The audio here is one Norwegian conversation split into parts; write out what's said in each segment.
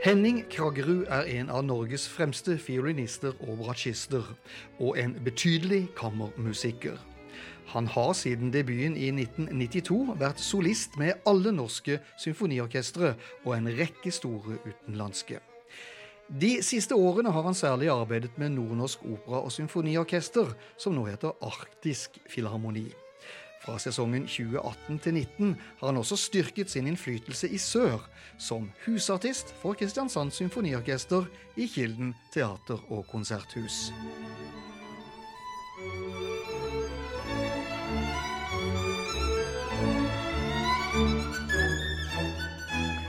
Henning Kragerud er en av Norges fremste fiolinister og bratsjister, og en betydelig kammermusiker. Han har siden debuten i 1992 vært solist med alle norske symfoniorkestre og en rekke store utenlandske. De siste årene har han særlig arbeidet med Nordnorsk Opera- og Symfoniorkester, som nå heter Arktisk Filharmoni. Fra sesongen 2018 til 2019 har han også styrket sin innflytelse i sør, som husartist for Kristiansand Symfoniorkester i Kilden teater- og konserthus.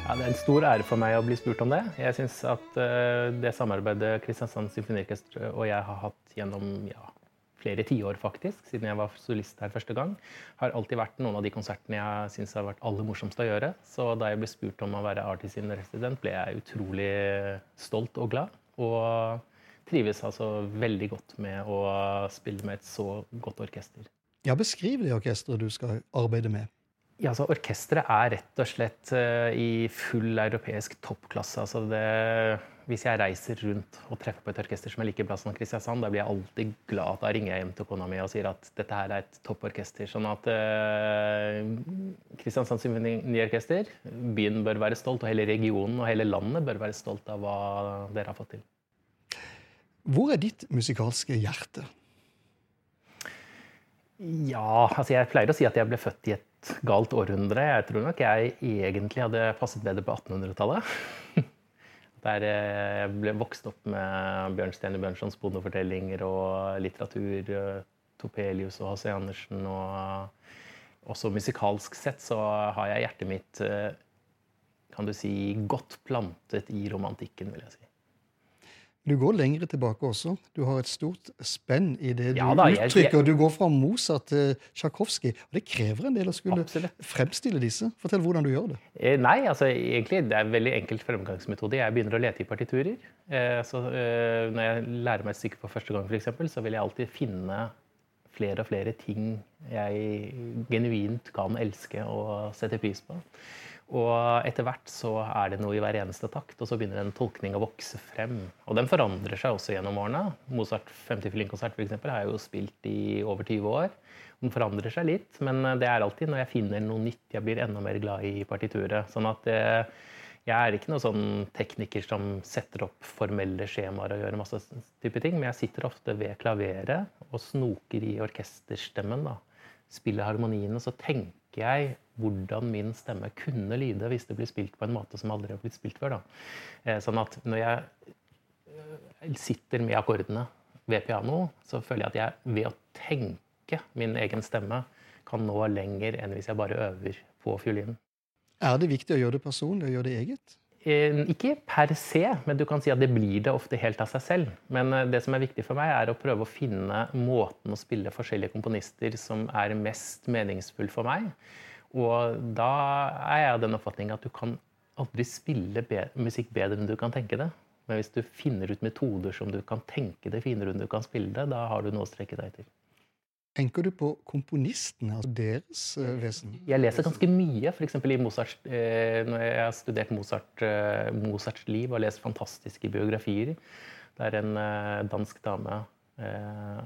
Ja, det er en stor ære for meg å bli spurt om det. Jeg syns at uh, det samarbeidet Kristiansand Symfoniorkester og jeg har hatt gjennom ja, flere tiår, faktisk, siden jeg var solist her første gang, har alltid vært noen av de konsertene jeg syns har vært aller morsomst å gjøre. Så da jeg ble spurt om å være artist in resident, ble jeg utrolig stolt og glad. Og trives altså veldig godt med å spille med et så godt orkester. Ja, Beskriv det orkesteret du skal arbeide med. Ja, altså Orkesteret er rett og slett uh, i full europeisk toppklasse. Altså det, hvis jeg reiser rundt og treffer på et orkester som er like bra som Kristiansand, da blir jeg alltid glad. Da ringer jeg hjem til kona mi og sier at dette her er et topporkester. Sånn at eh, Kristiansand Symfoniorkester, byen bør være stolt, og hele regionen og hele landet bør være stolt av hva dere har fått til. Hvor er ditt musikalske hjerte? Ja, altså jeg pleier å si at jeg ble født i et galt århundre. Jeg tror nok jeg egentlig hadde passet bedre på 1800-tallet. Der jeg ble vokst opp med Bjørnstjerne Bjørnsons bondefortellinger og litteratur. Topelius og H.C. Andersen. Og også musikalsk sett så har jeg hjertet mitt kan du si, godt plantet i romantikken, vil jeg si. Du går lengre tilbake også. Du har et stort spenn i det Ja du da, jeg- uttrykker. jeg- Du går fra Mozart til Tsjajkovskij. Og det krever en del å skulle Absolutt. fremstille disse. Fortell hvordan du gjør det. Eh, Nei, altså egentlig det er en veldig enkelt fremgangsmetode. Jeg begynner å lete i partiturer. Eh, Så eh, når jeg lærer meg et stykke for første gang, for eksempel, så vil jeg alltid finne flere og flere ting jeg genuint kan elske og sette pris på. Og etter hvert så er det noe i hver eneste takt, og så begynner en tolkning å vokse frem. Og den forandrer seg også gjennom årene. Mozart 50 fiolinkonsert for eksempel, har jeg jo spilt i over 20 år. Den forandrer seg litt, men det er alltid når jeg finner noe nytt jeg blir enda mer glad i partituret. Sånn at eh, jeg er ikke noen sånn tekniker som setter opp formelle skjemaer og gjør masse type ting, men jeg sitter ofte ved klaveret og snoker i orkesterstemmen. da. Spiller harmoniene, så tenker jeg hvordan min stemme kunne lyde hvis det blir spilt på en måte som aldri har blitt spilt før. Da. Eh, Sånn at når jeg eh, sitter med akkordene ved piano, så føler jeg at jeg ved å tenke min egen stemme kan nå lenger enn hvis jeg bare øver på fiolinen. Er det viktig å gjøre det personlig og gjøre det eget? Eh, Ikke per se, men du kan si at det blir det ofte helt av seg selv. Men det som er viktig for meg, er å prøve å finne måten å spille forskjellige komponister som er mest meningsfull for meg. Og da er jeg av den oppfatning at du kan aldri spille be musikk bedre enn du kan tenke det. Men hvis du finner ut metoder som du kan tenke det finere enn du kan spille det, da har du noe å strekke deg til. Tenker du på komponistene, altså deres eh, vesen? Jeg leser ganske mye, For i Mozart, eh, når jeg har studert Mozart, eh, Mozarts liv og lest fantastiske biografier. Det er en eh, dansk dame, eh,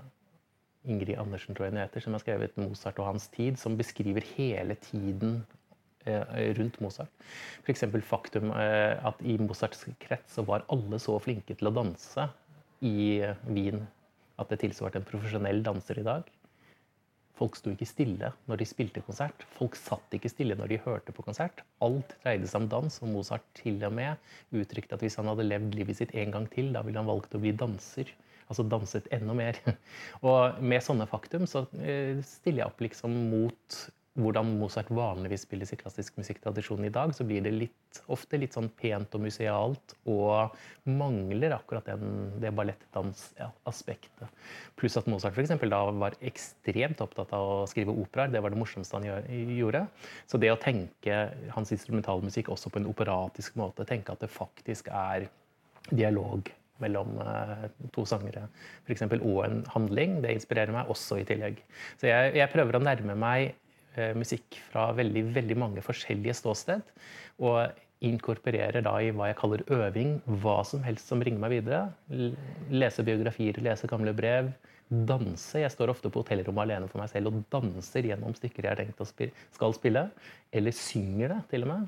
Ingrid Andersen tror jeg hun heter, som har skrevet Mozart og hans tid, som beskriver hele tiden eh, rundt Mozart. F.eks. faktum eh, at i Mozarts krets så var alle så flinke til å danse i eh, Wien at det tilsvarte en profesjonell danser i dag. Folk sto ikke stille når de spilte konsert. Folk satt ikke stille når de hørte på konsert. Alt dreide seg om dans, og Mozart til og med uttrykte at hvis han hadde levd livet sitt en gang til, da ville han valgt å bli danser. Altså danset enda mer. Og med sånne faktum så eh, stiller jeg opp liksom mot hvordan Mozart vanligvis spilles i klassisk musikktradisjon i dag, så blir det litt, ofte litt sånn pent og musealt og mangler akkurat den, det ballettdansaspektet. Pluss at Mozart for eksempel, da var ekstremt opptatt av å skrive operaer. Det var det morsomste han gjorde. Så det å tenke hans instrumentalmusikk også på en operatisk måte, tenke at det faktisk er dialog mellom eh, to sangere eksempel, og en handling, det inspirerer meg også i tillegg. Så jeg, jeg prøver å nærme meg eh, musikk fra veldig, veldig mange forskjellige ståsted. Og inkorporerer da i hva jeg kaller øving, hva som helst som bringer meg videre. Lese biografier, lese gamle brev. Danse. Jeg står ofte på hotellrommet alene for meg selv og danser gjennom stykker jeg har tenkt å spille, skal spille. Eller synger det, til og med.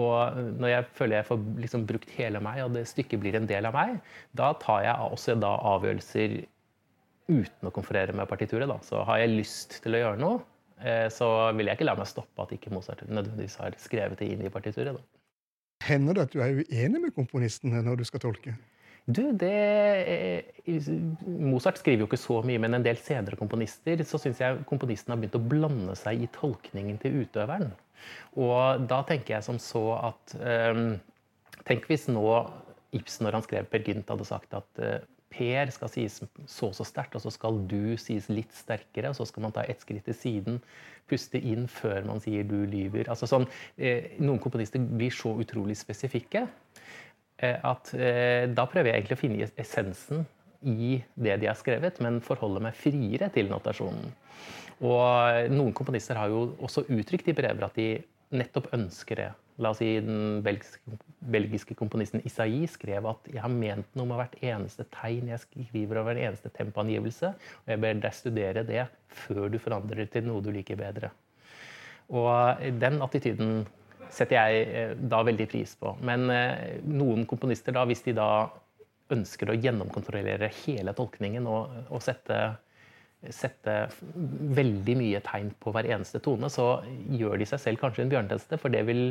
Og når jeg føler jeg får liksom brukt hele meg, og det stykket blir en del av meg, da tar jeg også da avgjørelser uten å konferere med partituret. Da. Så har jeg lyst til å gjøre noe, eh, så vil jeg ikke la meg stoppe at ikke Mozart nødvendigvis har skrevet det inn i partituret. Da. Hender det at du er uenig med komponistene når du skal tolke? Du, det Mozart skriver jo ikke så mye, men en del senere komponister så syns jeg komponisten har begynt å blande seg i tolkningen til utøveren. Og da tenker jeg som så at um, Tenk hvis nå Ibsen, når han skrev Per Gynt, hadde sagt at uh, Per skal sies så og så sterkt, og så skal du sies litt sterkere. og Så skal man ta ett skritt til siden, puste inn før man sier 'du lyver'. Altså sånn, eh, noen komponister blir så utrolig spesifikke eh, at eh, da prøver jeg egentlig å finne essensen i det de har skrevet, men forholde meg friere til notasjonen. Og noen komponister har jo også uttrykt i brever at de nettopp ønsker det. La oss si den belgiske, belgiske komponisten Isai skrev at 'jeg har ment noe med hvert eneste tegn jeg skriver over hver eneste tempoangivelse', og jeg ber deg studere det før du forandrer det til noe du liker bedre. Og den attityden setter jeg eh, da veldig pris på. Men eh, noen komponister, da, hvis de da ønsker å gjennomkontrollere hele tolkningen og, og sette sette veldig mye tegn på hver eneste tone, så gjør de seg selv kanskje en bjørnetjeneste. For det vil,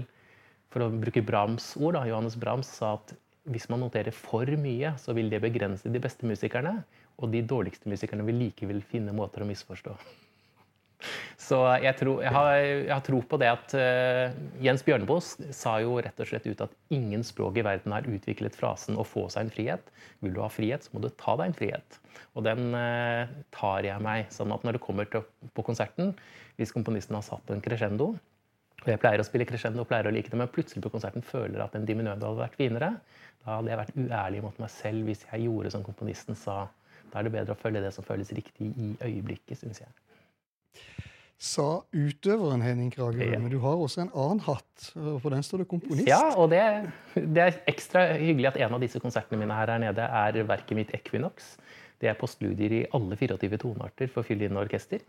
for å bruke Brahms ord, da, Johannes Brahms sa at hvis man noterer for mye, så vil det begrense de beste musikerne. Og de dårligste musikerne vil likevel finne måter å misforstå. Så jeg, tror, jeg, har, jeg, har, tro på det at uh, Jens Bjørneboe sa jo rett og slett ut at ingen språk i verden har utviklet frasen 'å få seg en frihet'. Vil du ha frihet, så må du ta deg en frihet. Og den uh, tar jeg meg. sånn at når det kommer til, på konserten, hvis komponisten har satt en crescendo og jeg pleier å spille crescendo og pleier å like det, men plutselig på konserten føler at en diminuendo hadde vært finere, da hadde jeg vært uærlig mot meg selv hvis jeg gjorde som komponisten sa. Da er det bedre å følge det som føles riktig i øyeblikket, syns jeg sa utøveren Henning Kragerø, ja. men du har også en annen hatt. og På den står det komponist. Ja, og det, det, er ekstra hyggelig at en av disse konsertene mine her, her nede er verket mitt 'Equinox'. Det er postludier i alle 24 tonearter for fiolin og orkester.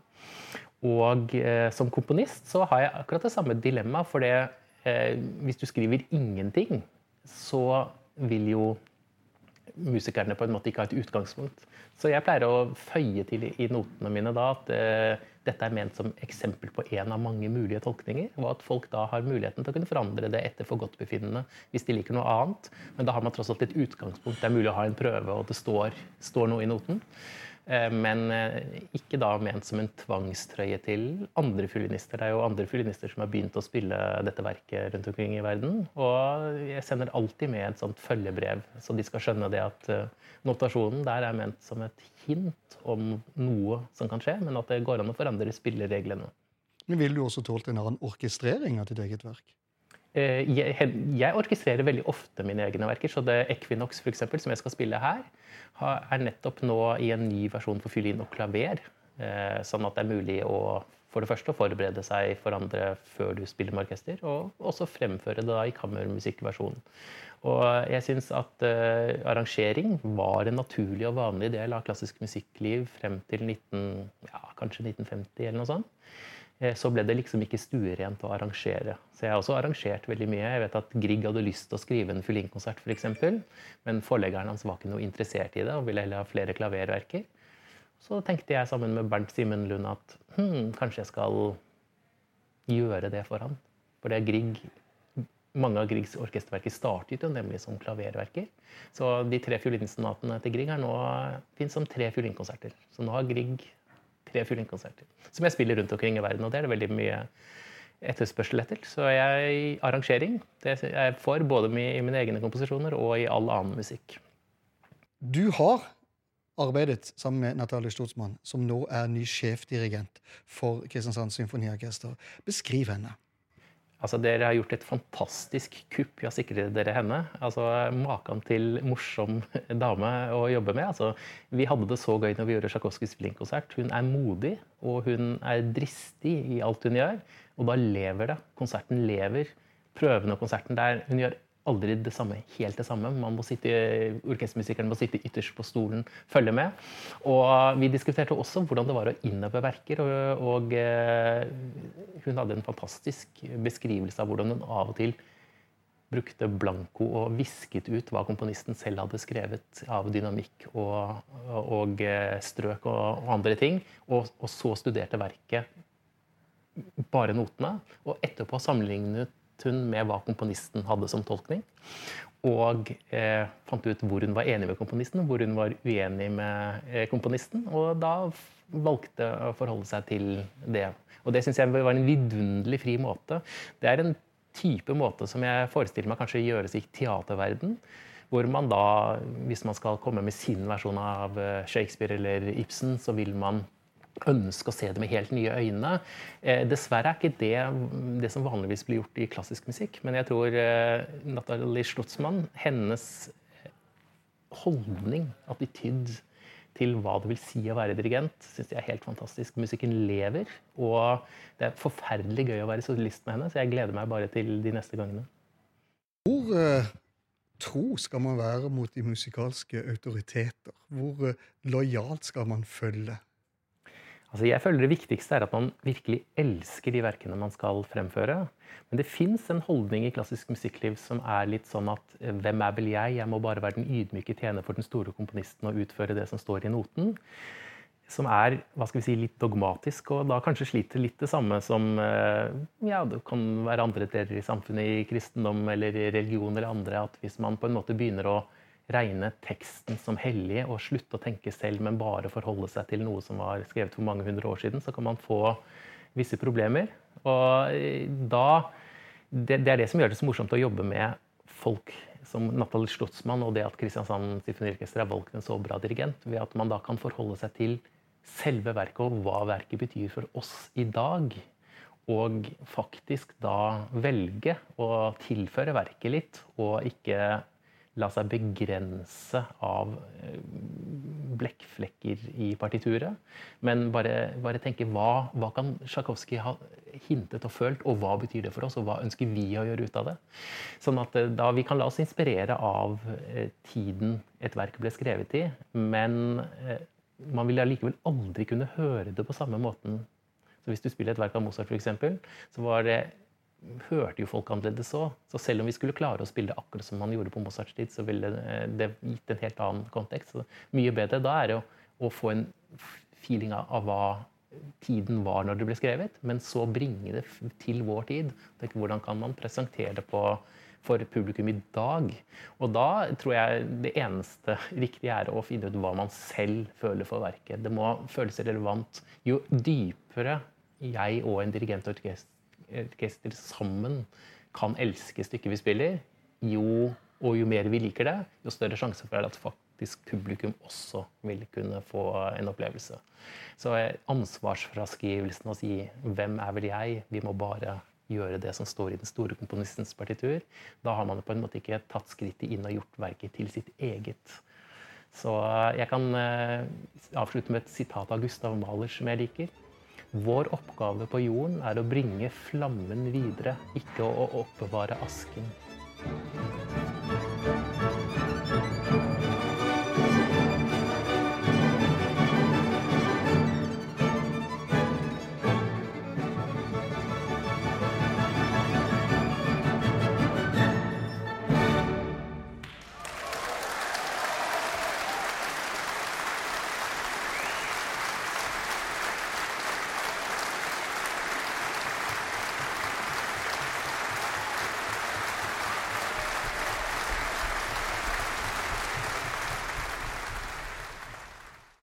Og eh, som komponist så har jeg akkurat det samme dilemmaet. For det, eh, hvis du skriver ingenting, så vil jo musikerne på en måte ikke har et utgangspunkt. Så jeg pleier å føye til i notene mine da at eh, dette er ment som eksempel på en av mange mulige tolkninger. Og at folk da har muligheten til å kunne forandre det etter forgodtbefinnende hvis de liker noe annet. Men da har man tross alt et utgangspunkt. Det er mulig å ha en prøve, og det står, står noe i noten. Eh, men eh, ikke da ment som en tvangstrøye til andre fiolinister. Det er jo andre fiolinister som har begynt å spille dette verket rundt omkring i verden. Og jeg sender alltid med et sånt følgebrev, så de skal skjønne det at eh, notasjonen der er ment som et hint om noe som kan skje, men at det går an å forandre spillereglene. Men Ville du også tålt en annen orkestrering av ditt eget verk? Jeg, jeg orkestrerer veldig ofte mine egne verker. Så det Equinox, for eksempel, som jeg skal spille her, er nettopp nå i en ny versjon for fiolin og klaver. Eh, sånn at det er mulig å for det første å forberede seg for andre før du spiller med orkester, og også fremføre det da i kammermusikkversjonen. Og jeg syns at uh, arrangering var en naturlig og vanlig del av klassisk musikkliv frem til 19, ja, kanskje 1950 eller noe sånt. Eh, så ble det liksom ikke stuerent å arrangere. Så jeg har også arrangert veldig mye. Jeg vet at Grieg hadde lyst til å skrive en fiolinkonsert, f.eks., men forleggeren hans var ikke noe interessert i det og ville heller ha flere klaververker. Så tenkte jeg sammen med Bernt Simen Lund at hm, kanskje jeg skal gjøre det for han. For det er Grieg mange av Griegs orkesterverker startet jo nemlig som klaververker. Så de tre fiolinsonatene til Grieg nå fins som tre fiolinkonserter. Så nå har Grieg tre fiolinkonserter som jeg spiller rundt omkring i verden. Og det er det veldig mye etterspørsel etter. Så jeg arrangering det er jeg for både i mine egne komposisjoner og i all annen musikk. Du har arbeidet sammen med Natalie Stotsmann, som nå er ny sjefdirigent for Kristiansand Symfoniorkester. Beskriv henne. Altså, Dere har gjort et fantastisk kupp i å sikre dere henne. Altså, Maken til morsom dame å jobbe med. Altså, vi hadde det så gøy når vi gjorde Tsjajkovskijs Blink-konsert. Hun er modig, og hun er dristig i alt hun gjør. Og da lever det. Konserten lever prøvene og konserten der Hun gjør aldri det samme, helt det samme. Man må sitte, orkestermusikeren må sitte ytterst på stolen, følge med. Og vi diskuterte også hvordan det var å innøve verker. Og, og eh, hun hadde en fantastisk beskrivelse av hvordan hun av og til brukte blanko og visket ut hva komponisten selv hadde skrevet av dynamikk og, og eh, strøk og, og, andre ting, og, og, så studerte verket bare notene. Og etterpå sammenlignet hun med hva komponisten hadde som tolkning. Og eh, fant ut hvor hun var enig med komponisten, hvor hun var uenig med eh, komponisten. Og da valgte å forholde seg til det. Og det syns jeg var en vidunderlig fri måte. Det er en type måte som jeg forestiller meg kanskje gjøres i teaterverden. Hvor man da, hvis man skal komme med sin versjon av eh, Shakespeare eller Ibsen, så vil man ønske å se det med helt nye øyne. Eh, dessverre er ikke det det som vanligvis blir gjort i klassisk musikk. Men jeg tror eh, Nathalie Slutzmann, hennes holdning, attityd til hva det vil si å være dirigent, syns jeg er helt fantastisk. Musikken lever, og det er forferdelig gøy å være solist med henne, så jeg gleder meg bare til de neste gangene. Hvor uh, tro skal man være mot de musikalske autoriteter? Hvor uh, lojalt skal man følge? Altså jeg føler Det viktigste er at man virkelig elsker de verkene man skal fremføre. Men det fins en holdning i klassisk musikkliv som er litt sånn at eh, hvem er vel jeg? Jeg må bare være den ydmyke tjener for den store komponisten og utføre det som står i noten. Som er hva skal vi si, litt dogmatisk, og da kanskje sliter litt det samme som eh, ja, det kan være andre deler i samfunnet, i kristendom eller i religion eller andre, at hvis man på en måte begynner å regne teksten som hellig og slutte å tenke selv, men bare forholde seg til noe som var skrevet for mange hundre år siden, så kan man få visse problemer. Og eh, da det, det er det som gjør det så morsomt å jobbe med folk som Natalie Slottsmann, og det at Kristiansand Symfoniorkester er valgt en så bra dirigent, ved at man da kan forholde seg til selve verket og hva verket betyr for oss i dag. Og faktisk da velge å tilføre verket litt, og ikke la seg begrense av eh, blekkflekker i partituret. Men bare, bare tenke hva, hva kan Tsjajkovskij ha hintet og følt, og hva betyr det for oss, og hva ønsker vi å gjøre ut av det? Sånn at eh, da Vi kan la oss inspirere av eh, tiden et verk ble skrevet i, men man vil allikevel aldri kunne høre det på samme måten. Så Hvis du spiller et verk av Mozart, eksempel, så var det hørte jo folk annerledes òg. Så selv om vi skulle klare å spille akkurat som man gjorde på Mozarts tid, så ville det gitt en helt annen kontekst. Så mye bedre da er det å, å få en feeling av, hva tiden var når det ble skrevet, men så bringe det til vår tid. Tenk, hvordan kan man presentere det på, for publikum i dag? Og da tror jeg det eneste riktige er å finne ut hva man selv føler for verket. Det må føles relevant. Jo dypere jeg og en dirigent og orkester orkester sammen kan elske stykket vi spiller, jo, og jo mer vi liker det, jo større sjanse for at faktisk publikum også vil kunne få en opplevelse. Så ansvarsfraskrivelsen å si 'hvem er vel jeg', vi må bare gjøre det som står i den store komponistens partitur, da har man på en måte ikke tatt skrittet inn og gjort verket til sitt eget. Så jeg kan eh, avslutte med et sitat av Gustav Mahler som jeg liker. Vår oppgave på jorden er å bringe flammen videre, ikke å oppbevare asken.